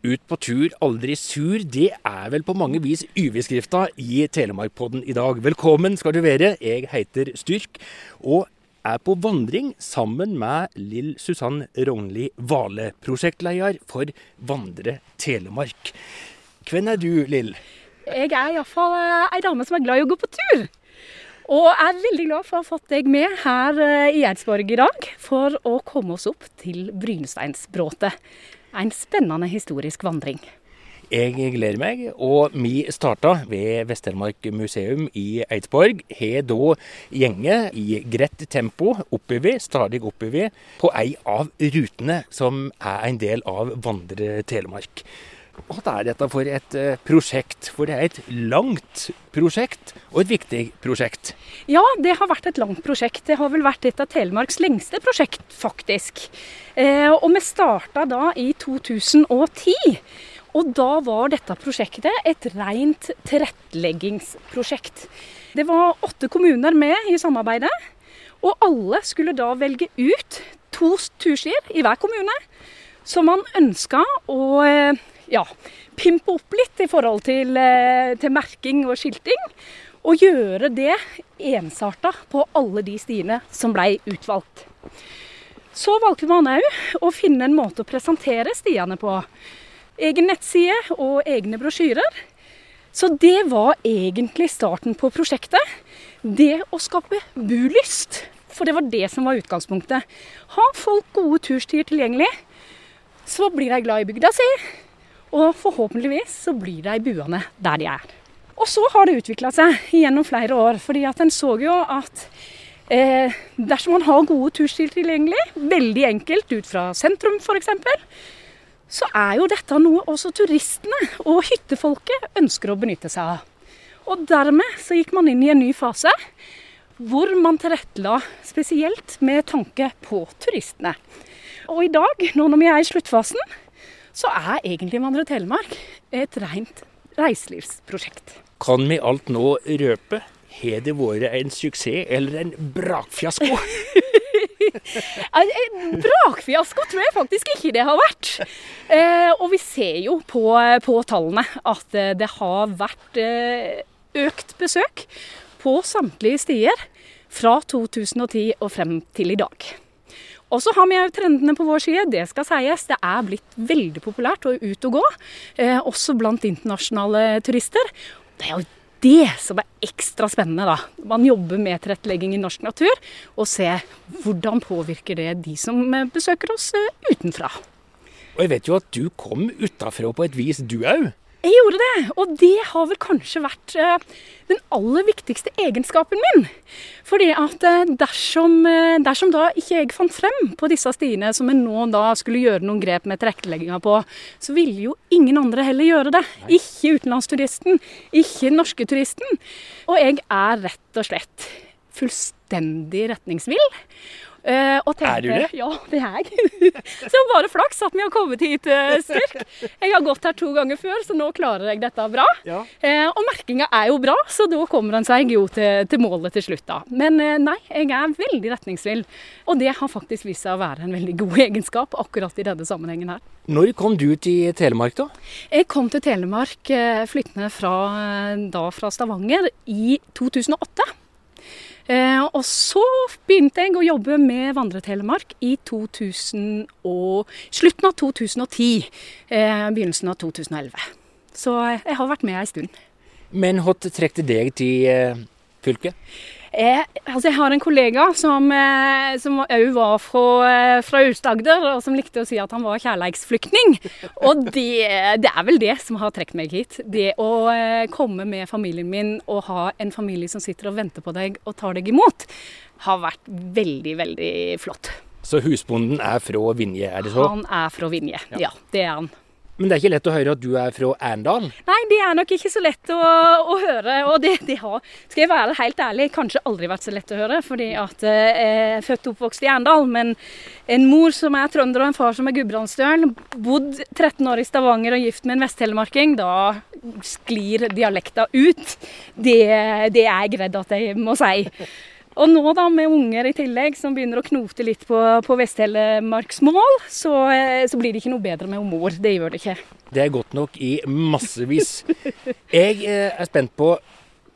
Ut på tur, aldri sur. Det er vel på mange vis UV-skrifta i Telemarkpodden i dag. Velkommen skal du være. Jeg heter Styrk og er på vandring sammen med Lill Susann Rognli Vale, prosjektleder for Vandre Telemark. Hvem er du, Lill? Jeg er iallfall ei dame som er glad i å gå på tur. Og er veldig glad for å ha fått deg med her eh, i Eidsborg i dag for å komme oss opp til Brynsteinsbråtet. En spennende historisk vandring. Jeg gleder meg, og vi starta ved Vest-Telemark museum i Eidsborg. Har da gjenge i greit tempo oppover, stadig oppover, på ei av rutene som er en del av Vandre Telemark. Hva er dette for et eh, prosjekt? For det er et langt prosjekt, og et viktig prosjekt. Ja, det har vært et langt prosjekt. Det har vel vært et av Telemarks lengste prosjekt, faktisk. Eh, og vi starta da i 2010. Og da var dette prosjektet et rent tilretteleggingsprosjekt. Det var åtte kommuner med i samarbeidet. Og alle skulle da velge ut to turstier i hver kommune som man ønska å eh, ja, pimpe opp litt i forhold til, eh, til, merking og skilting. Og gjøre det ensarta på alle de stiene som blei utvalgt. Så valgte man òg å finne en måte å presentere stiene på. Egen nettside og egne brosjyrer. Så det var egentlig starten på prosjektet. Det å skape bulyst. For det var det som var utgangspunktet. Ha folk gode turstier tilgjengelig, så blir de glad i bygda si. Og forhåpentligvis så blir de buende der de er. Og så har det utvikla seg gjennom flere år. fordi at en så jo at eh, dersom man har gode turstier tilgjengelig, veldig enkelt ut fra sentrum f.eks., så er jo dette noe også turistene og hyttefolket ønsker å benytte seg av. Og dermed så gikk man inn i en ny fase hvor man tilrettela spesielt med tanke på turistene. Og i dag, nå når vi er i sluttfasen, så er egentlig Vandre Telemark et rent reiselivsprosjekt. Kan vi alt nå røpe? Har det vært en suksess eller en brakfiasko? en brakfiasko tror jeg faktisk ikke det har vært. Eh, og vi ser jo på, på, tallene at eh, det har vært eh, økt besøk på samtlige stier fra 2010 og frem til i dag. Og så har vi òg trendene på vår side. Det skal sies. Det er blitt veldig populært å ut og gå, eh, også blant internasjonale turister. Det er jo det som er ekstra spennende, da. Man jobber med tilrettelegging i norsk natur, og ser hvordan påvirker det de som besøker oss eh, utenfra. Og jeg vet jo at du kom utafra på et vis, du òg? Jeg gjorde det, og det har vel kanskje vært uh, den aller viktigste egenskapen min. Fordi at uh, dersom, uh, dersom, da ikke jeg fant frem på disse stiene som jeg nå da skulle gjøre noen grep med tilrettelegginga på, så ville jo ingen andre heller gjøre det. Ikke utenlandsturisten, ikke norske turisten. Og jeg er rett og slett fullstendig retningsvill. Uh, tenkte, er du det? Ja, det er jeg. så bare flaks at vi har kommet hit, uh, Styrk. Jeg har gått her to ganger før, så nå klarer jeg dette bra. Ja. Uh, og merkinga er jo bra, så da kommer han seg jo til, til målet til slutt, da. Men nei, jeg er veldig retningsvill. Og det har faktisk vist seg å være en veldig god egenskap akkurat i denne sammenhengen her. Når kom du til Telemark, da? Jeg kom til Telemark flyttende fra, da fra Stavanger i 2008. Eh, og så begynte jeg å jobbe med Vandre-Telemark i 2000 og, slutten av 2010. Eh, begynnelsen av 2011. Så jeg har vært med ei stund. Men hva trekte deg til eh, fylket? Jeg, altså jeg har en kollega som òg var fra, eh, fra Aust-Agder, og som likte å si at han var kjærleiksflyktning. Og det, det, er vel det som har trukket meg hit. Det å eh, komme med familien min og ha en familie som sitter og venter på deg og tar deg imot, har vært veldig, veldig flott. Så husbonden er fra Vinje, er det så? Han er fra Vinje, ja. ja det er han. Men det er ikke lett å høre at du er fra Arendal? Nei, det er nok ikke så lett å, å høre. Og det, det, har, skal jeg være helt ærlig, kanskje aldri vært så lett å høre. Fordi at eh, jeg er født og oppvokst i Arendal. Men en mor som er trønder og en far som er gudbrandsdølen, bodd 13 år i Stavanger og gift med en vesttelemarking, da sklir dialekta ut. Det, det er jeg redd at jeg må si. Og nå da med unger i tillegg som begynner å knote litt på, på Vest-Telemarksmål, så, eh, så, blir det ikke noe bedre med mor. Det gjør det ikke. Det er godt nok i massevis. Jeg eh, er spent på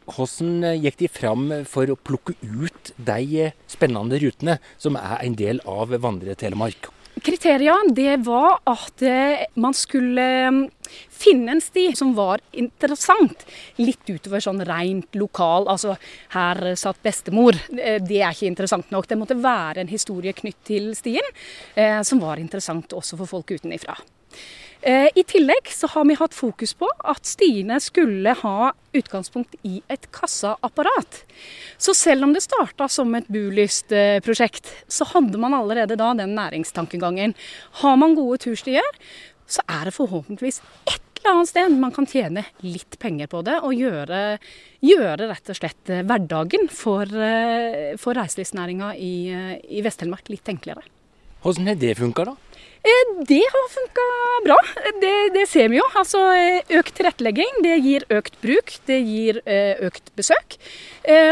hvordan gikk de fram for å plukke ut de spennende rutene som er en del av Vandre Telemark? Kriteriene det var at eh, man skulle mm, finne en sti som var interessant. Litt utover sånn rent lokal. Altså, her satt bestemor. Eh, det er ikke interessant nok. Det måtte være en historie knytt til stien eh, som var interessant også for folk utenifra. Eh, I tillegg så har vi hatt fokus på at stiene skulle ha utgangspunkt i et kassaapparat. Så selv om det starta som et Bulyst-prosjekt, så hadde man allerede da den næringstankegangen. Har man gode turstier, så er det forhåpentligvis et eller annet sted man kan tjene litt penger på det, og gjøre, gjøre rett og slett eh, hverdagen for, eh, for reiselivsnæringa i, i Vest-Telemark litt enklere. Hvordan har det funka, da? Eh, det har funka bra. Det, det, ser vi jo. Altså, eh, økt tilrettelegging det gir økt bruk, det gir eh, økt besøk.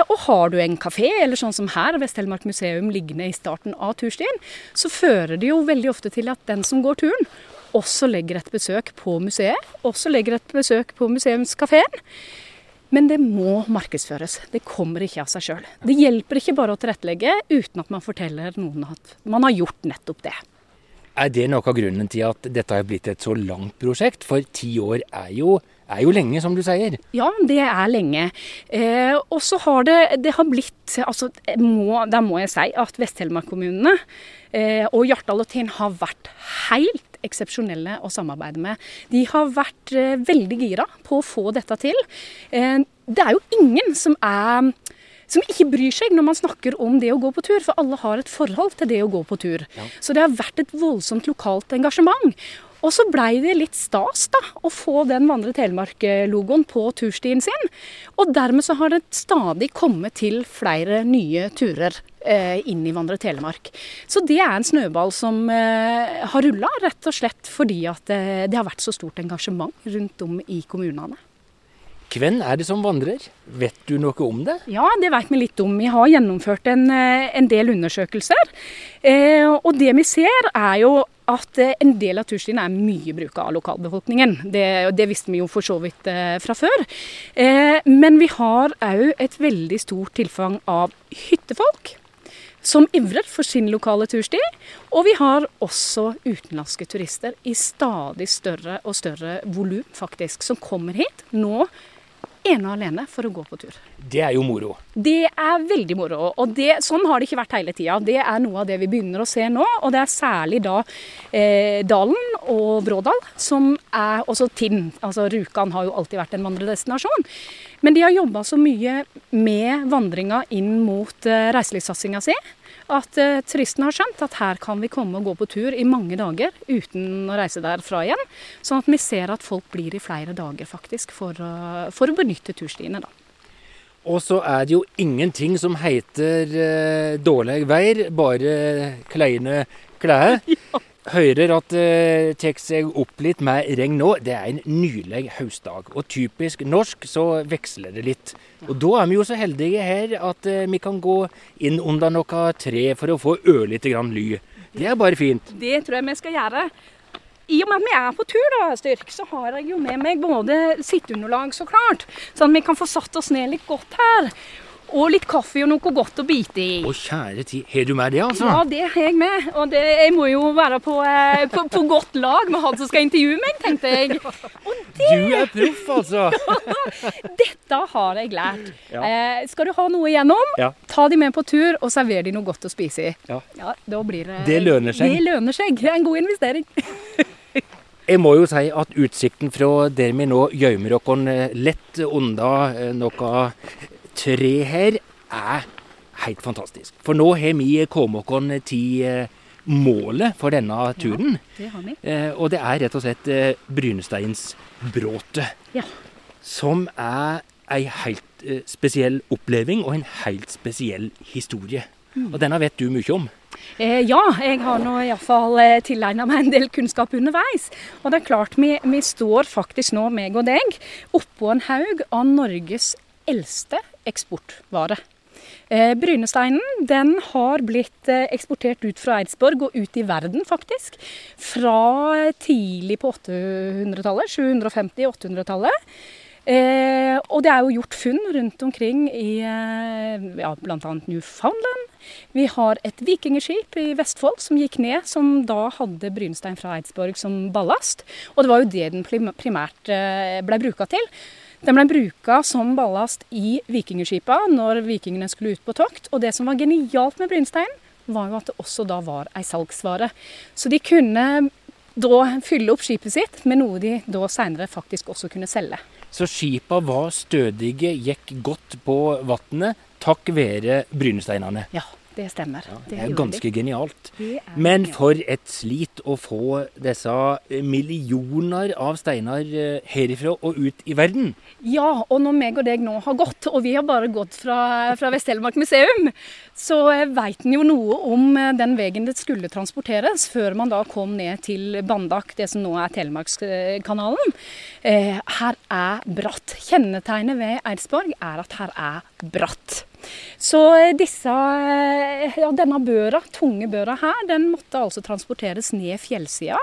Og har du en kafé, eller sånn som her, Vest-Telemark museum liggende i starten av turstien, så fører det jo veldig ofte til at den som går turen, også legger et besøk på museet. Også legger et besøk på museumskafeen. Men det må markedsføres. Det kommer ikke av seg sjøl. Det hjelper ikke bare å tilrettelegge uten at man forteller noen at man har gjort nettopp det. Er det noe av grunnen til at dette har blitt et så langt prosjekt? For ti år er jo, er jo lenge, som du sier. Ja, det er lenge. Eh, og så har det, det har blitt altså, må, Der må jeg si at Vest-Telemark-kommunene eh, og Hjartdal og Tinn har vært helt eksepsjonelle å samarbeide med. De har vært eh, veldig gira på å få dette til. Eh, det er jo ingen som er som ikke bryr seg når man snakker om det å gå på tur. For alle har et forhold til det å gå på tur. Ja. Så det har vært et voldsomt lokalt engasjement. Og så blei det litt stas da, å få den Vandre Telemark-logoen på turstien sin. Og dermed så har det stadig kommet til flere nye turer eh, inn i Vandre Telemark. Så det er en snøball som eh, har rulla, rett og slett fordi at eh, det har vært så stort engasjement rundt om i kommunene. Hvem er det som vandrer? Vet du noe om det? Ja, det vet vi litt om. Vi har gjennomført en, eh, en del undersøkelser. Eh, og det vi ser er jo at eh, en del av turstiene er mye bruk av lokalbefolkningen. Det, det, visste vi jo for så vidt eh, fra før. Eh, men vi har òg et veldig stort tilfang av hyttefolk. Som ivrer for sin lokale tursti. Og vi har også utenlandske turister i stadig større og større volum, faktisk, som kommer hit nå ene og alene for å gå på tur. Det er jo moro. Det er veldig moro. Og det, sånn har det ikke vært hele tida. Det er noe av det vi begynner å se nå. Og det er særlig da eh, Dalen og Brådal som er Også Tinn. Altså Rjukan har jo alltid vært en vandredestinasjon. Men de har jobba så mye med vandringa inn mot eh, reiselivssatsinga si at uh, turistene har skjønt at her kan vi komme og gå på tur i mange dager uten å reise derfra igjen. Sånn at vi ser at folk blir i flere dager faktisk for, uh, for å benytte turstiene. da. Og så er det jo ingenting som heter uh, dårlig veier, bare kleine klær. Ja hører at det uh, tar seg opp litt med regn nå. Det er en nylig høstdag. Og typisk norsk så veksler det litt. Og da er vi jo så heldige her at uh, vi kan gå inn under noe tre for å få ørlite grann ly. Det er bare fint. Det tror jeg vi skal gjøre. I og med at vi er på tur, da, Styrk, så har jeg jo med meg både sitteunderlag, så klart. Sånn at vi kan få satt oss ned litt godt her. Og litt kaffe og noe godt å bite i. Å kjære tid, har du med det, altså? Ja, det har jeg med. Og det, jeg må jo være på, eh, på, på, godt lag med han som skal intervjue meg, tenkte jeg. Det... Du er proff, altså. Dette har jeg lært. Ja. Eh, skal du ha noe igjennom, ja. ta de med på tur og server de noe godt å spise i. Ja. ja da blir det Det lønner seg. Det lønner seg. Det er en god investering. Jeg må jo si at utsikten fra der vi nå gjemmer oss lett unna eh, noe tre her er helt fantastisk. For nå har vi kommet oss til eh, målet for denne turen. Ja, det har vi. Eh, og det er rett og slett eh, Brynesteinsbråtet. Ja. Som er ei helt spesiell oppleving og en helt spesiell historie. Mm. Og denne vet du mye om? Eh, ja, jeg har nå iallfall eh, tilegna meg en del kunnskap underveis. Og det er klart, vi, vi står faktisk nå, meg og deg, oppå en haug av Norges eldste eksportvare. Eh, Brynesteinen den har blitt eh, eksportert ut fra Eidsborg og ut i verden, faktisk. Fra tidlig på 800-tallet, 750-800-tallet. Eh, og det er jo gjort funn rundt omkring i ja, bl.a. Newfoundland. Vi har et vikingskip i Vestfold som gikk ned, som da hadde brynstein fra Eidsborg som ballast. Og det var jo det den primært ble bruka til. Den ble bruka som ballast i vikingskipa når vikingene skulle ut på tokt. Og det som var genialt med brynstein, var jo at det også da var ei salgsvare. Så de kunne da fylle opp skipet sitt med noe de da seinere faktisk også kunne selge. Så skipa var stødige, gikk godt på vannet takk være brynesteinene. Ja, det stemmer. Ja, det er ganske genialt. Men for et slit å få disse millioner av steiner eh, herifra og ut i verden. Ja, og når meg og deg nå har gått, og vi har bare gått fra, fra Vest-Telemark museum, så eh, veit en jo noe om eh, den veien det skulle transporteres, før man da kom ned til Bandak, det som nå er Telemarkskanalen. her er bratt. Kjennetegnet ved Eidsborg er at her er bratt. Så disse, ja, denne børa, tunge børa her, den måtte altså transporteres ned fjellsida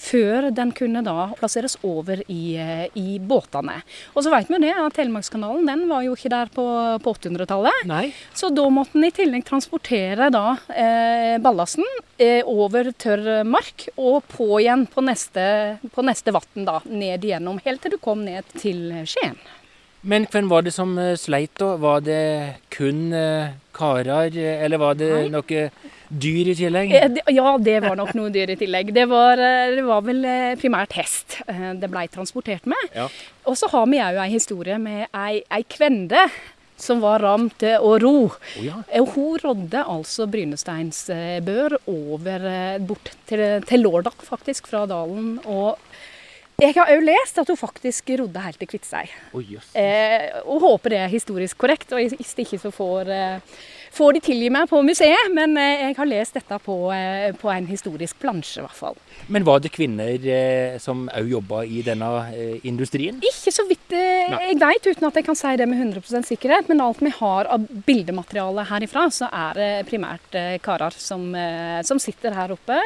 før den kunne da plasseres over i, i båtene. Og så vet vi det at Telemarkskanalen den var jo ikke der på, på 800-tallet. Så da måtte den i tillegg transportere da eh, ballasten eh, over tørr mark og på igjen på neste, på neste vann, da. Ned igjennom, helt til du kom ned til Skien. Men hvem var det som eh, sleit, da? Var det kun uh, karer, eller var det Nei. noe dyr i tillegg? Eh, ja, det var nok noe dyr i tillegg. Det var, det var vel primært hest det blei transportert med. Ja. Og så har vi òg ei historie med ei, ei kvende som var ramt å ro. Oh, ja. Hun rådde altså Brynesteinsbør over bort til, til Lårdal, faktisk, fra dalen. og jeg har òg lest at hun faktisk rodde helt til Kviteseid. Oh, eh, og håper det er historisk korrekt. Og hvis ikke så får, eh, får de tilgi meg på museet. Men eh, jeg har lest dette på, eh, på, en historisk plansje, i hvert fall. Men var det kvinner eh, som òg jobba i denne eh, industrien? Ikke så vidt jeg vet, uten at jeg kan si det med 100% sikkerhet. Men alt vi har av bildemateriale herifra, så er det primært karer som, som sitter her oppe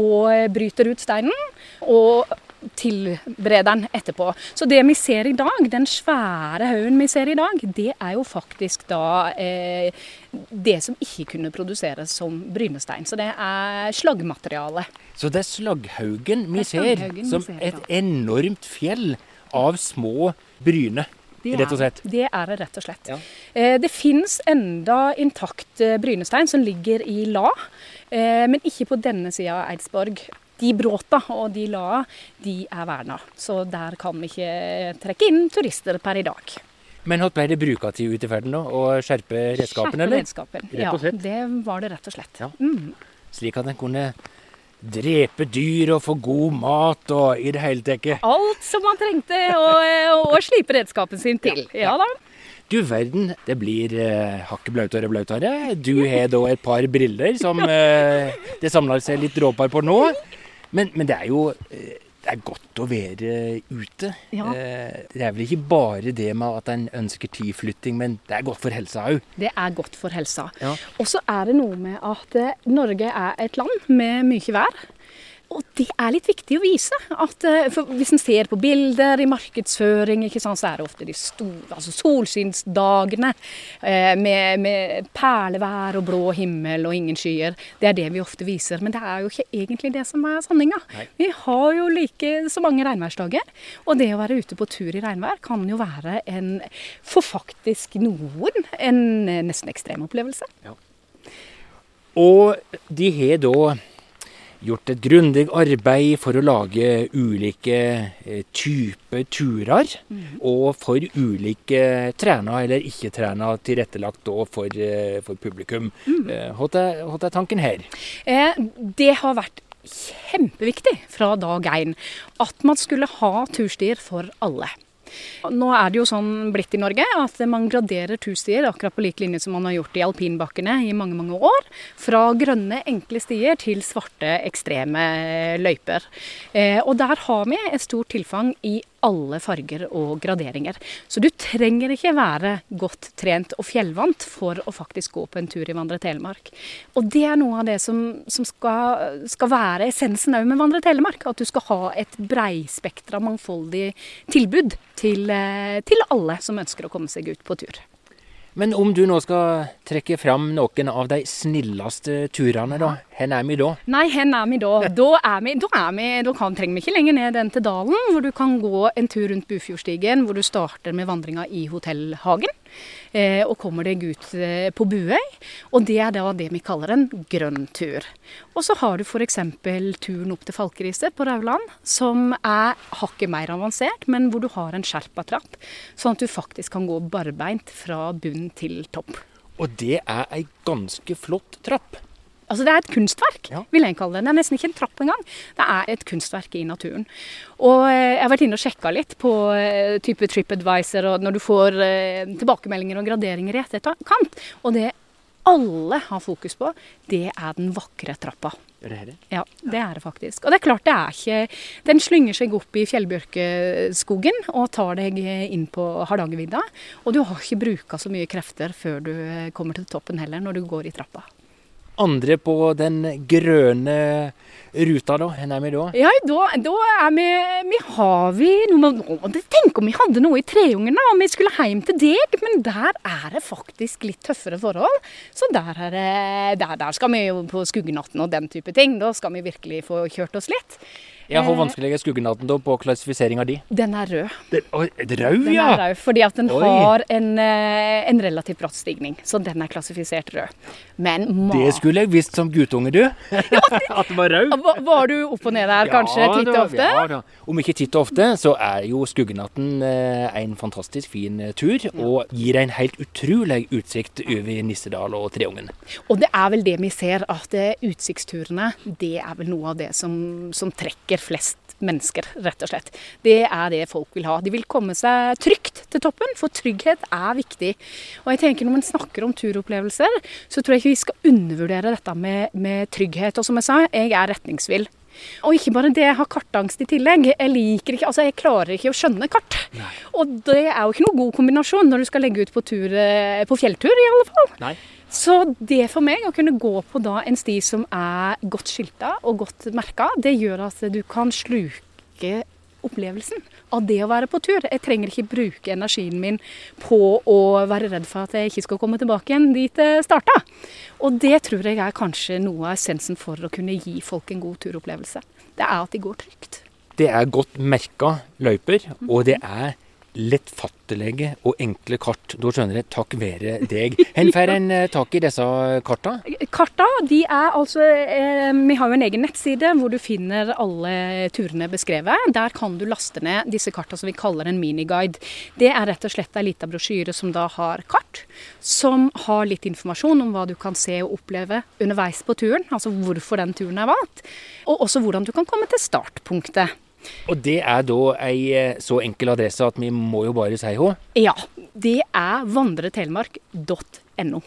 og bryter ut steinen. Og tilbereder den etterpå. Så det vi ser i dag, den svære haugen vi ser i dag, det er jo faktisk da eh, det som ikke kunne produseres som brynestein. Så det er slaggmateriale. Så det er slagghaugen vi ser, som et enormt fjell av små bryne? Det rett og slett? det er det rett og slett. Ja. Eh, det fins enda intakt eh, brynestein som ligger i la, eh, men ikke på denne sida av Eidsborg de bråta og de la, de er verna. Så der kan vi ikke trekke inn turister per i dag. Men hva ble det bruka til ute i ferden, da? Å skjerpe redskapen, eller? Redskapen, ja. Det var det rett og slett. Ja. Mm. Slik at en kunne drepe dyr og få god mat og i det hele tatt Alt som man trengte å slipe redskapen sin til. Ja, ja da. Du verden, det blir eh, hakket blautere og blautere. Du har da et par briller som eh, det samler seg litt dråper på nå. Men, men, det er jo eh, det er godt å være ute. Ja. Eh, det er vel ikke bare det med at en ønsker tilflytting, men det er godt for helsa òg. Det er godt for helsa. Ja. Og så er det noe med at eh, Norge er et land med mye vær. Og det er litt viktig å vise. At, eh, hvis en ser på bilder i markedsføring, sant, så er det ofte de store altså solskinnsdagene eh, med, med, perlevær og blå himmel og ingen skyer. Det er det vi ofte viser. Men det er jo ikke egentlig det som er sanninga. Vi har jo like så mange regnværsdager. Og det å være ute på tur i regnvær kan jo være en, for faktisk noen, en nesten ekstrem opplevelse. Ja. Og de har da gjort et grundig arbeid for å lage ulike eh, typer turer. Mm. Og for ulike trena eller ikke-trena tilrettelagt for, eh, for, publikum. Mm. Hva er tanken her? Eh, det har vært kjempeviktig fra dag én at man skulle ha turstier for alle. Nå er det jo sånn blitt i Norge at man graderer turstier akkurat på lik linje som man har gjort i alpinbakkene i mange mange år. Fra grønne, enkle stier til svarte, ekstreme løyper. Eh, og der har vi et stort tilfang i alle farger og graderinger. Så du trenger ikke være godt trent og fjellvant for å faktisk gå på en tur i Vandre Telemark. Og det er noe av det som, som skal, skal, være essensen òg med Vandre Telemark. At du skal ha et breispektra, mangfoldig tilbud til, eh, til alle som ønsker å komme seg ut på tur. Men om du nå skal trekke fram noen av de snilleste turene, da. Hvor er vi da? Nei, hvor er vi da? Da, er vi, da, er vi, da kan, trenger vi ikke lenger ned den til dalen, hvor du kan gå en tur rundt Bufjordstigen, hvor du starter med vandringa i hotellhagen. Eh, og kommer deg ut eh, på Buøy. Og det er da det vi kaller en grønn tur. Og så har du f.eks. turen opp til Falkeriset på Rauland, som er hakket mer avansert, men hvor du har en skjerpa trapp, sånn at du faktisk kan gå barbeint fra bunn til topp. Og det er ei ganske flott trapp. Altså Det er et kunstverk, ja. vil jeg kalle det. Det er nesten ikke en trapp engang. Det er et kunstverk i naturen. Og eh, jeg har vært inne og sjekka litt på uh, type TripAdvisor, og når du får uh, tilbakemeldinger og graderinger i etterkant. Og det alle har fokus på, det er den vakre trappa. Det det? Ja, det er det faktisk. Og det er klart det er ikke Den slynger seg opp i fjellbjørkeskogen og tar deg inn på Hardangervidda. Og du har ikke bruka så mye krefter før du kommer til toppen heller, når du går i trappa andre på den grønne ruta, da? Hvor er vi da? Ja, da, da er vi Vi har vi noe Tenk om vi hadde noe i Treungen, da, og vi skulle hjem til deg. Men der er det faktisk litt tøffere forhold. Så der, er der, der skal vi jo på Skuggenatten og den type ting. Da skal vi virkelig få kjørt oss litt. Ja, Hvor vanskelig er skuggenatten da på klassifiseringa di? Den er rød. Den, å, rød, ja! Den er rød, fordi at den Oi. har en, eh, en, relativt bratt stigning. Så den er klassifisert rød. Men ma Det skulle jeg visst som guttunge, du. at den var rød. Var du opp og ned der kanskje ja, titt og ofte? Ja da. Om ikke titt og ofte, så er jo Skuggenatten eh, en fantastisk fin eh, tur. Ja. Og gir en helt utrolig utsikt over Nissedal og Treungen. Og det er vel det vi ser, at utsiktsturene det er vel noe av det som, som trekker flest mennesker, rett og slett. Det er det folk vil ha. De vil komme seg trygt til toppen, for trygghet er viktig. Og jeg tenker Når man snakker om turopplevelser, så tror jeg ikke vi skal undervurdere dette med, med trygghet. Og som jeg sa, jeg er retningsvill. Og ikke bare det, jeg har kartangst i tillegg. Jeg liker ikke, altså jeg klarer ikke å skjønne kart. Nei. Og det er jo ikke noe god kombinasjon når du skal legge ut på, tur, eh, på fjelltur, i alle fall. Nei. Så det for meg, å kunne gå på da en sti som er godt skilta og godt merka, det gjør at du kan sluke opplevelsen av det å være på tur. Jeg trenger ikke bruke energien min på å være redd for at jeg ikke skal komme tilbake igjen dit jeg starta. Og det tror jeg er kanskje noe av essensen for å kunne gi folk en god turopplevelse. Det er at de går trygt. Det er godt merka løyper, og det er lettfattelige og enkle kart. Da skjønner jeg takk være deg. Hvor får en eh, tak i disse karta? Karta, de er altså eh, Vi har jo en egen nettside hvor du finner alle turene beskrevet. Der kan du laste ned disse karta som vi kaller en miniguide. Det er rett og slett ei lita brosjyre som da har kart, som har litt informasjon om hva du kan se og oppleve underveis på turen. Altså hvorfor den turen er valgt. Og også hvordan du kan komme til startpunktet. Og det er da ei eh, så enkel adresse at vi må jo bare si henne? Ja. Det er vandretelemark.no.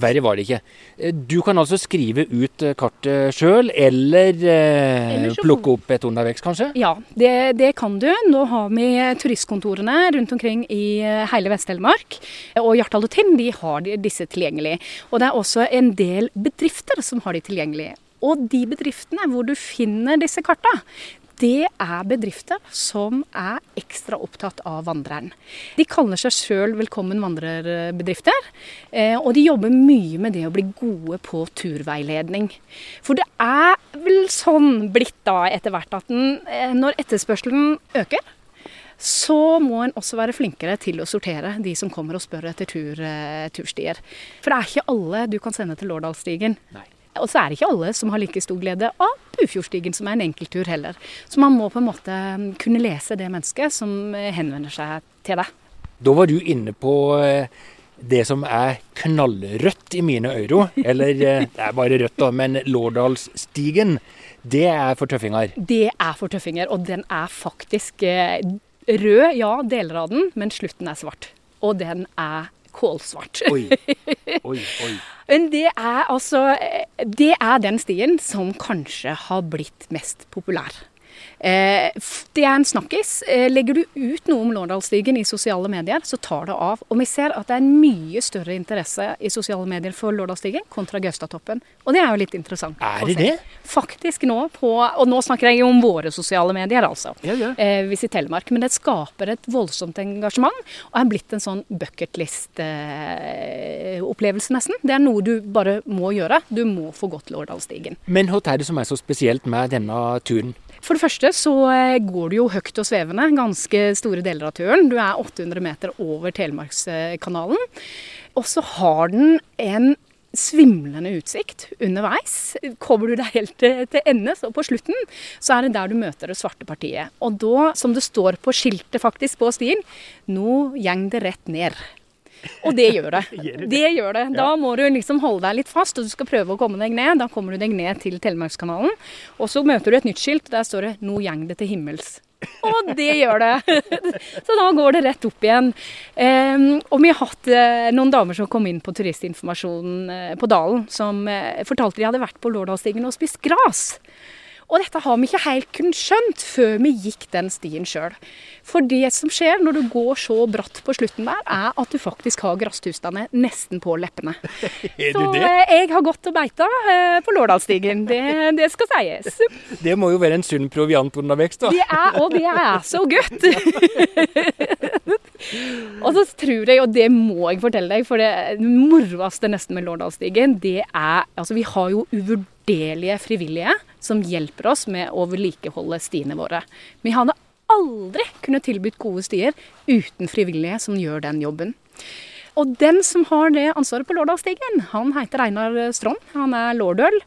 Verre var det ikke. Eh, du kan altså skrive ut eh, kartet sjøl, eller, eller plukke opp et undervekst, kanskje? Ja, det, det, kan du. Nå har vi turistkontorene rundt omkring i hele Vest-Telemark. Og Hjartdal og Tinn de har disse tilgjengelig. Og det er også en del bedrifter som har de tilgjengelig. Og de bedriftene hvor du finner disse karta, det er bedrifter som er ekstra opptatt av vandreren. De kaller seg sjøl Velkommen vandrerbedrifter, eh, og de jobber mye med det å bli gode på turveiledning. For det er vel sånn blitt da etter hvert at den, eh, når etterspørselen øker, så må en også være flinkere til å sortere de som kommer og spør etter tur, eh, turstier. For det er ikke alle du kan sende til Lårdalsstigen. Nei. Og så er det ikke alle som har like stor glede av Bufjordstigen, som er en enkelttur heller. Så man må på en måte um, kunne lese det mennesket som eh, henvender seg til deg. Da var du inne på eh, det som er knallrødt i mine øyne. Eller eh, det er bare rødt, da, men Lårdalsstigen, det er for tøffinger? Det er for tøffinger, og den er faktisk rød, ja, deler av den, men slutten er svart. Og den er kålsvart. Oi. Oi, oi. Men det er altså Det er den stien som kanskje har blitt mest populær. Eh, det er en snakkis. Eh, legger du ut noe om Lårdalsstigen i sosiale medier, så tar det av. Og vi ser at det er en mye større interesse i sosiale medier for Lårdalsstigen kontra Gaustatoppen. Og det er jo litt interessant. Er det det? Faktisk nå på Og nå snakker jeg jo om våre sosiale medier, altså. Ja, ja. Eh, hvis i Telemark. Men det skaper et voldsomt engasjement, og er blitt en sånn bucketlist-opplevelse, nesten. Det er noe du bare må gjøre. Du må få gått Lårdalsstigen. Men hva er det som er så spesielt med denne turen? For det første så eh, går du jo høyt og svevende ganske store deler av turen. Du er 800 meter over Telemarkskanalen. Og så har den en svimlende utsikt underveis. Kommer du deg helt til, til ende, så på slutten, så er det der du møter det svarte partiet. Og da, som det står på skiltet faktisk på stien, nå gjeng det rett ned. Og det gjør det. Det gjør det. Da må du liksom holde deg litt fast, og du skal prøve å komme deg ned. Da kommer du deg ned til Telemarkskanalen. Og så møter du et nytt skilt. Der står det 'Nå gjeng det til himmels'. Og det gjør det. Så da går det rett opp igjen. Um, og vi har hatt uh, noen damer som kom inn på turistinformasjonen uh, på Dalen, som uh, fortalte de hadde vært på Lårdalsstigen og spist gras. Og dette har vi ikke helt kunnet skjønt før vi gikk den stien sjøl. For det som skjer når du går så bratt på slutten der, er at du faktisk har grasstustene nesten på leppene. Er Så det? eh, jeg har gått og beita eh, på Lårdalsstigen, det, det skal sies. Det må jo være en sunn proviant undervekst, da. Det er, og det er så godt! og så tror jeg, og det må jeg fortelle deg, for det moroeste nesten med Lårdalsstigen, det er Altså, vi har jo uvurderlige frivillige som hjelper oss med å vedlikeholde stiene våre. Vi hadde aldri kunnet tilbudt gode stier uten frivillige som gjør den jobben. Og den som har det ansvaret på Lårdalsstigen, han heter Einar Strand. Han er lårdøl,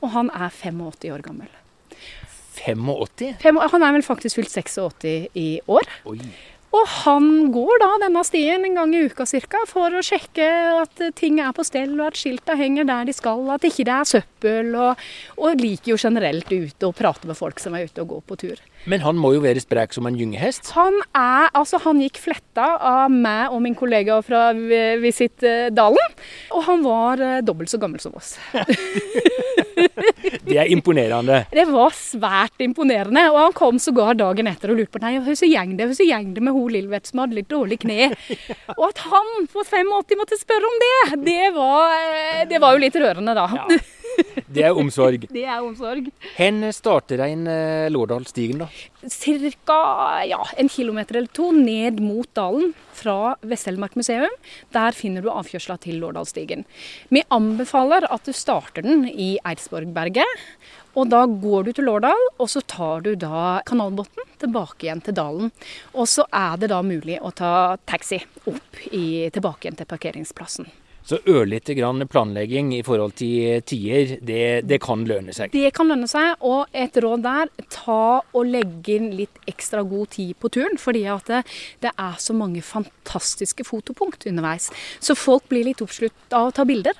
og han er 85 år gammel. 85? Han er vel faktisk fylt 86 i år. Oi. Og han går da denne stien en gang i uka cirka, for å sjekke at ting er på stell, og at skilta henger der de skal, at ikke det er søppel. Og, og liker jo generelt ute og prate med folk som er ute og går på tur. Men han må jo være sprek som en gyngehest? Han er, altså han gikk fletta av meg og min kollega fra Vi- Visit eh, Dalen. Og han var eh, dobbelt så gammel som oss. Det er imponerende. Det var svært imponerende. Og han kom sågar dagen etter og lurte på nei, hvordan gjeng det hvordan gjeng det med hun Lillvet som hadde litt dårlig kne. Og at han på 85 måtte spørre om det, det var, eh, det var jo litt rørende, da. Ja. Det er omsorg. Det er omsorg. Hvor starter en eh, Lårdalsstigen, da? Ca. Ja, en kilometer eller to ned mot dalen fra Vest-Telemark museum. Der finner du avkjørsla til Lårdalsstigen. Vi anbefaler at du starter den i Eidsborgberget. Og da går du til Lårdal, og så tar du da Kanalbotn tilbake igjen til dalen. Og så er det da mulig å ta taxi opp i, tilbake igjen til parkeringsplassen. Så ørlite grann planlegging i forhold til tider, det, det kan lønne seg. Det kan lønne seg, og et råd der, ta og legge inn litt ekstra god tid på turen. Fordi at det, det er så mange fantastiske fotopunkt underveis. Så folk blir litt oppslutt av å ta bilder.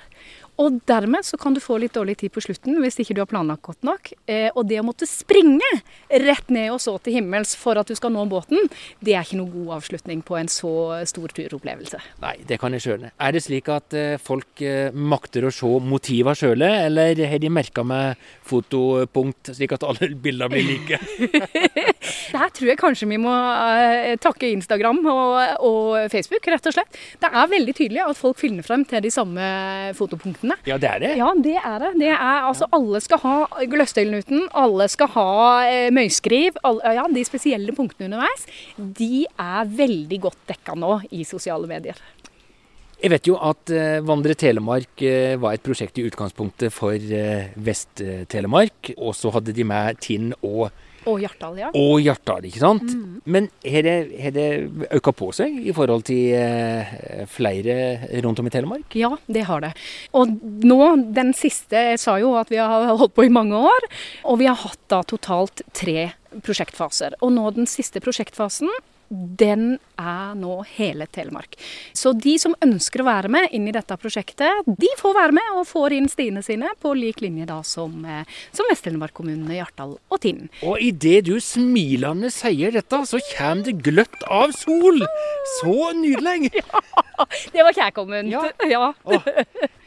Og dermed så kan du få litt dårlig tid på slutten hvis ikke du har planlagt godt nok. Eh, og det å måtte springe rett ned og så til himmels for at du skal nå båten, det er ikke noen god avslutning på en så stor turopplevelse. Nei, det kan jeg skjønne. Er det slik at eh, folk eh, makter å se motiva sjøle, eller har de merka med fotopunkt, slik at alle bildene blir like? Der tror jeg kanskje vi må uh, takke Instagram og, og Facebook, rett og slett. Det er veldig tydelig at folk finner frem til de samme fotopunktene. Ja, det er det. Ja, det er det. det er, altså, alle skal ha Gløstøylnuten, alle skal ha uh, møyskriv. Alle, ja, de spesielle punktene underveis, de er veldig godt dekka nå i sosiale medier. Jeg vet jo at eh, Vandre Telemark eh, var et prosjekt i utgangspunktet for eh, Vest-Telemark. Og så hadde de med Tinn og, Og Hjartdal, ja. og Hjartdal, ikke sant? Men har det, har det øka på seg i forhold til eh, flere rundt om i Telemark? Ja, det har det. Og nå, den siste Jeg sa jo at vi har holdt på i mange år. Og vi har hatt da totalt tre prosjektfaser. Og nå den siste prosjektfasen, den er nå hele Telemark. Så de som ønsker å være med inn i dette prosjektet, de får være med og får inn stiene sine på lik linje da som, eh, som Vest-Telemark-kommunene Hjartdal og Tinn. Og idet du smilende sier dette, så kommer det gløtt av sol! Så nydelig! Det var kjærkomment. Ja. ja. Åh,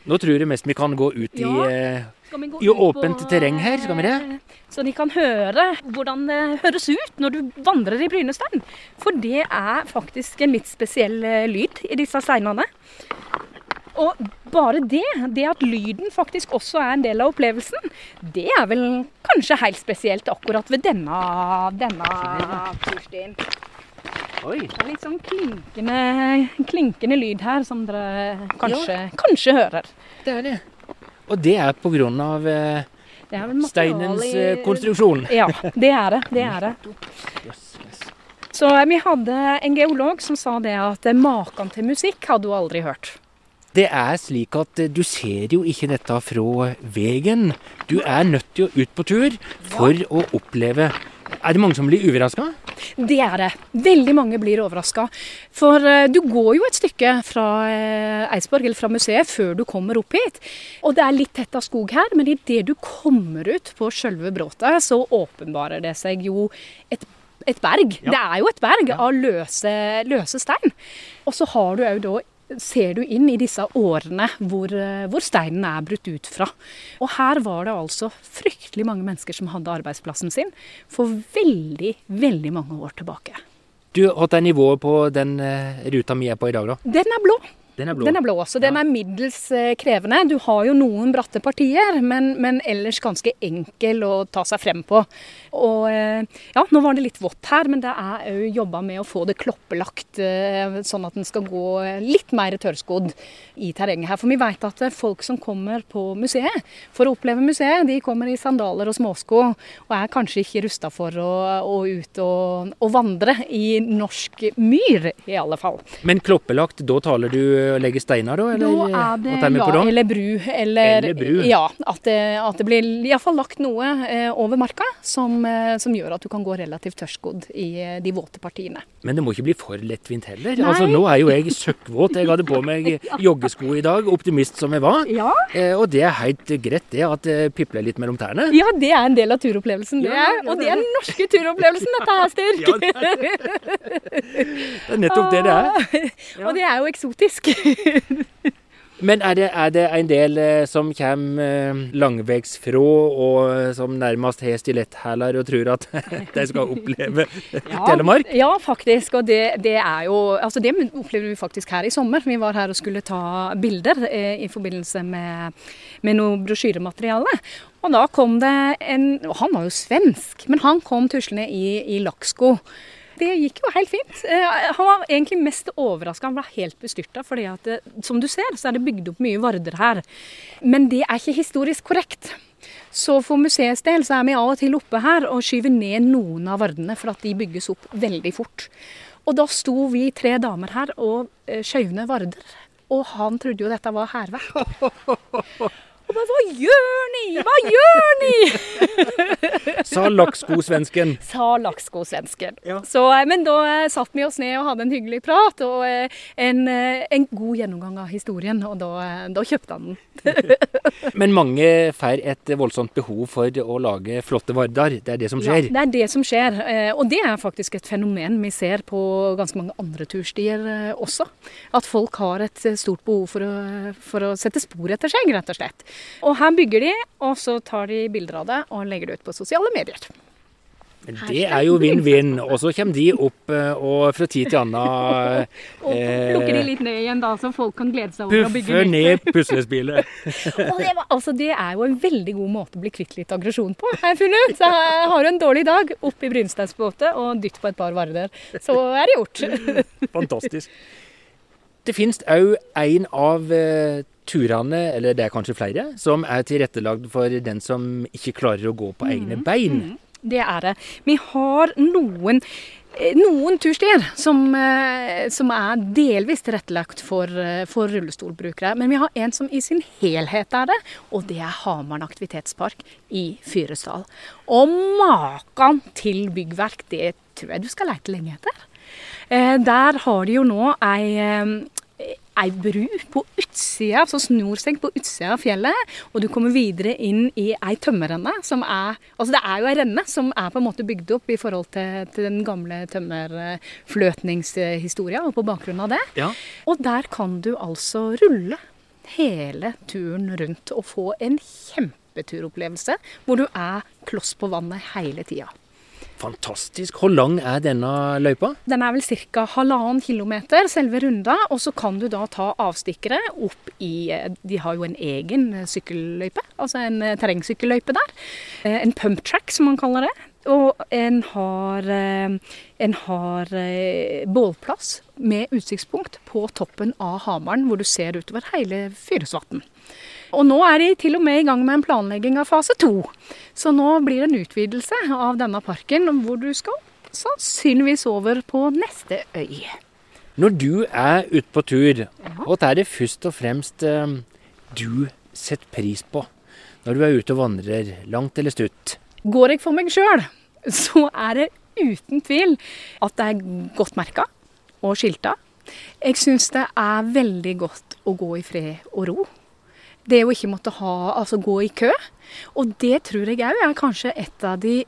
Nå tror jeg mest vi kan gå ut i, Ja. Skal vi gå i åpent på, terreng her, skal vi det? Så de kan høre hvordan det høres ut når du vandrer i Brynestein. For det er faktisk en litt spesiell eh, lyd i disse steinene. Og bare det, det at lyden faktisk også er en del av opplevelsen, det er vel kanskje helt spesielt akkurat ved denne, denne turstien. Oi. Det er litt sånn klinkende, klinkende lyd her, som dere kanskje, kanskje hører. Det er det. Og det er av eh, steinens eh, konstruksjon. Ja, det er det. Det er det. Så eh, vi hadde en geolog som sa det at eh, maken til musikk hadde hun aldri hørt. Det er slik at eh, du ser jo ikke dette fra veien. Du er nødt til å ut på tur for å oppleve Er det mange som blir overraska? Det er det. Veldig mange blir overraska. For eh, du går jo et stykke fra eh, Eidsborg, eller fra museet, før du kommer opp hit. Og det er litt tett av skog her, men idet du kommer ut på sjølve bråtet, så åpenbarer det seg jo et et berg. Ja. Det er jo et berg av løse, løse stein. Og så har du òg da ser du inn i disse årene hvor, eh, hvor steinen er brutt ut fra. Og her var det altså fryktelig mange mennesker som hadde arbeidsplassen sin for veldig, veldig mange år tilbake. Du, Hva er nivået på den eh, ruta vi er på i dag, da? Den er blå. Den er blå. Den er blå, så den er middels eh, krevende. Du har jo noen bratte partier, men, men ellers ganske enkel å ta seg frem på. Og eh, ja, nå var det litt vått her, men det er òg jobba med å få det kloppelagt, eh, sånn at den skal gå litt mer tørrskodd i terrenget her. For vi vet at eh, folk som kommer på museet for å oppleve museet, de kommer i sandaler og småsko, og er kanskje ikke rusta for å, å ut og, og vandre i norsk myr, i alle fall. Men kloppelagt, da taler du å legge steiner, da? Eller Da er det ja, da? eller bru. Eller, Eller bru. Ja, at det, at det blir iallfall lagt noe over marka som, som gjør at du kan gå relativt tørrskodd i eh, de våte partiene. Men det må ikke bli for lettvint heller. Nei. Altså, Nå er jo jeg søkkvåt. Jeg hadde på meg joggesko i dag, optimist som jeg var. Ja. Eh, og det er helt greit, det, at det pipler litt mellom tærne. ja, det er en del av turopplevelsen. Det Ja, og det er den norske turopplevelsen, dette her, Styrk. Ja, Det er nettopp det det er. Og det er jo eksotisk. Men er det, er det en del eh, som kommer langveisfra, og som nærmest har stiletthæler og tror at de skal oppleve Telemark? Ja, faktisk. Og det, det er jo Altså, det opplevde vi faktisk her i sommer. Vi var her og skulle ta bilder eh, i forbindelse med, med noe brosjyremateriale. Og da kom det en Han var jo svensk, men han kom tuslende i, i lakksko. Det gikk jo helt fint. Eh, Han var egentlig mest overraska. Han ble helt bestyrta. For som du ser, så er det bygd opp mye varder her. Men det er ikke historisk korrekt. Så for museets del så er vi av og til oppe her og skyver ned noen av vardene, for at de bygges opp veldig fort. Og da sto vi tre damer her og eh, skjøv ned varder. Og han trodde jo dette var hærverk. Og bare, hva gjør ni? Hva gjør ni? Sa lakkskosvensken. Sa lakkskosvensken. Ja. Så, eh, Men da eh, satt vi oss ned og hadde en hyggelig prat og eh, en, en god gjennomgang av historien. Og da, da kjøpte han den. Men mange får et voldsomt behov for å lage flotte vardar. Det er det som skjer. Ja, det er det som skjer. Og det er faktisk et fenomen vi ser på ganske mange andre turstier også. At folk har et stort behov for å, for å sette spor etter seg, rett og slett. Og her bygger de, og så tar de bilder av det og legger det ut på sosiale medier. Men det er jo vinn-vinn. Og så kommer de opp eh, og fra tid til annen Og plukker de litt ned igjen, da, så folk kan glede seg over å bygge puffer ned puslespillet. Og det, var, altså, det er jo en veldig god måte å bli kvitt litt aggresjon på, har jeg funnet ut. Så har du en dårlig dag, opp i brynsteinsbåtet og dytt på et par varder. Så er det gjort. Fantastisk. Det finnes òg en av eh, turene, eller det er kanskje flere, som er tilrettelagd for den som ikke klarer å gå på egne bein. Det er det. Vi har noen, eh, noen turstier som, eh, som er delvis tilrettelagt for, for rullestolbrukere. Men vi har en som i sin helhet er det, og det er Hamaren aktivitetspark i Fyresdal. Og maken til byggverk, det tror jeg du skal lete lenge etter. Eh, Der har de jo nå ei, ei bru på utsida, som snor seg på utsida av fjellet. Og du kommer videre inn i ei tømmerrenne som er Altså det er jo ei renne som er på en måte bygd opp i forhold til, til den gamle tømmerfløtningshistoria, og på bakgrunn av det. Ja. Og der kan du altså rulle hele turen rundt og få en kjempeturopplevelse hvor du er kloss på vannet hele tida. Fantastisk. Hvor lang er denne løypa? Den er vel ca. halvannen kilometer, selve runda. Og så kan du da ta avstikkere opp i De har jo en egen sykkelløype, altså en terrengsykkelløype der. En pump track, som man kaller det. Og en har, en har bålplass med utsiktspunkt på toppen av Hamaren, hvor du ser utover hele Fyresvatn. Og nå er de til og med i gang med en planlegging av fase to. Så nå blir det en utvidelse av denne parken, hvor du skal sannsynligvis over på neste øy. Når du er ute på tur, hva er det først og fremst du setter pris på når du er ute og vandrer, langt eller stutt? Går jeg for meg sjøl, så er det uten tvil at det er godt merka og skilta. Jeg syns det er veldig godt å gå i fred og ro. Det å ikke måtte ha, altså gå i kø. Og det tror jeg òg er kanskje av de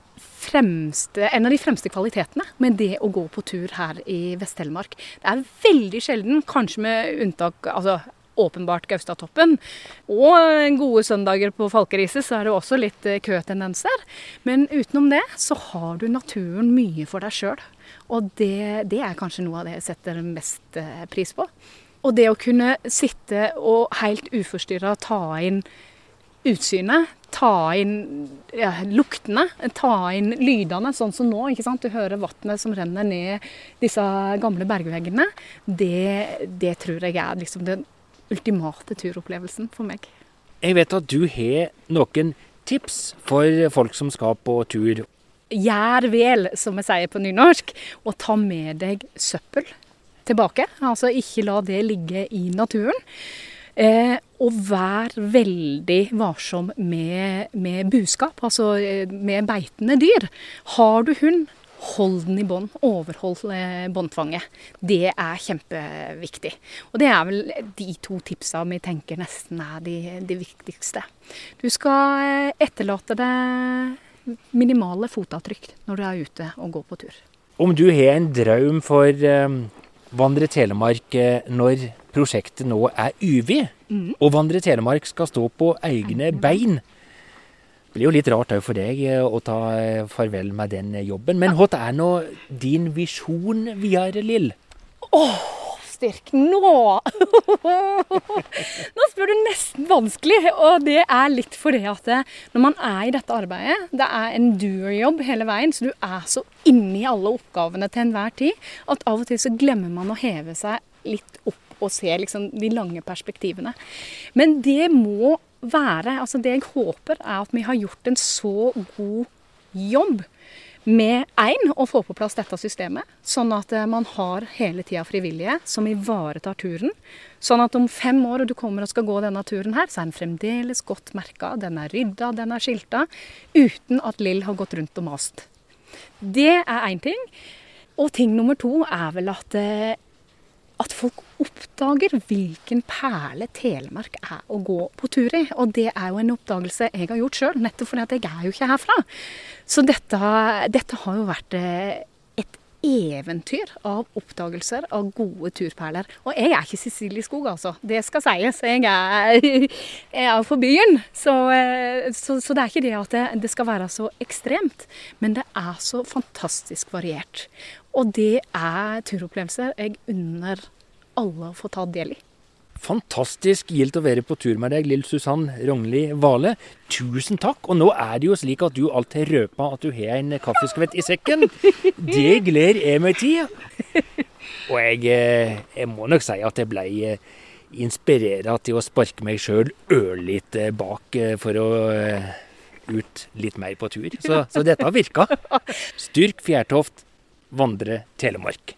fremste, en av de fremste kvalitetene med det å gå på tur her i Vest-Telemark. Det er veldig sjelden, kanskje med unntak altså åpenbart Gaustatoppen. Og gode søndager på Falkeriset så er det også litt køtendenser. Men utenom det så har du naturen mye for deg sjøl. Og det, det, er kanskje noe av det jeg setter mest pris på. Og det å kunne sitte og helt uforstyrra ta inn utsynet, ta inn ja, luktene, ta inn lydene, sånn som nå. ikke sant? Du hører vannet som renner ned disse gamle bergveggene. Det, det tror jeg er liksom den ultimate turopplevelsen for meg. Jeg vet at du har noen tips for folk som skal på tur. Gjør vel, som vi sier på nynorsk, og ta med deg søppel tilbake. Altså ikke la det ligge i naturen. Eh, og vær veldig varsom med, med, buskap, altså eh, med beitende dyr. Har du hund, hold den i bånd. Overhold eh, båndtvanget. Det er kjempeviktig. Og det er vel de to tipsa vi tenker nesten er de, de viktigste. Du skal eh, etterlate deg minimale fotavtrykk når du er ute og går på tur. Om du har en drøm for Vandre Telemark når prosjektet nå er over, mm. og Vandre Telemark skal stå på egne bein. Det blir jo litt rart òg for deg å ta farvel med den jobben. Men hva er nå din visjon videre, Lill? Åh, styrk nå! nå spør du nesten vanskelig, og det er litt fordi at når man er i dette arbeidet, det er en doer-jobb hele veien, så du er så inni alle oppgavene til enhver tid at av og til så glemmer man å heve seg litt opp og se liksom de lange perspektivene. Men det må være altså Det jeg håper, er at vi har gjort en så god jobb med én å få på plass dette systemet, sånn at eh, man har hele tida frivillige som ivaretar turen. Sånn at om fem år og du kommer og skal gå denne turen her, så er den fremdeles godt merka, den er rydda, den er skilta, uten at Lill har gått rundt og mast. Det er én ting. Og ting nummer to er vel at eh, at folk oppdager hvilken perle Telemark er å gå på tur i. Og det er jo en oppdagelse jeg har gjort sjøl, nettopp fordi at jeg er jo ikke herfra. Så dette, dette har jo vært eh, et eventyr av oppdagelser av gode turperler. Og jeg er ikke Cecilie Skog, altså. Det skal sies. Jeg er, jeg er for byen. Så, eh, så, så, det er ikke det at det, det skal være så ekstremt. Men det er så fantastisk variert. Og det er turopplevelser jeg unner alle å få ta del i. Fantastisk gildt å være på tur med deg, Lill Susann Rognli Vale. Tusen takk. Og nå er det jo slik at du alltid røper at du har en kaffeskvett i sekken. Det gleder jeg meg til. Og jeg, eh, jeg, må nok si at jeg ble eh, inspirert til å sparke meg sjøl ørlite bak eh, for å ut litt mer på tur. Så, så dette virka. Styrk Fjærtoft vandre Telemark.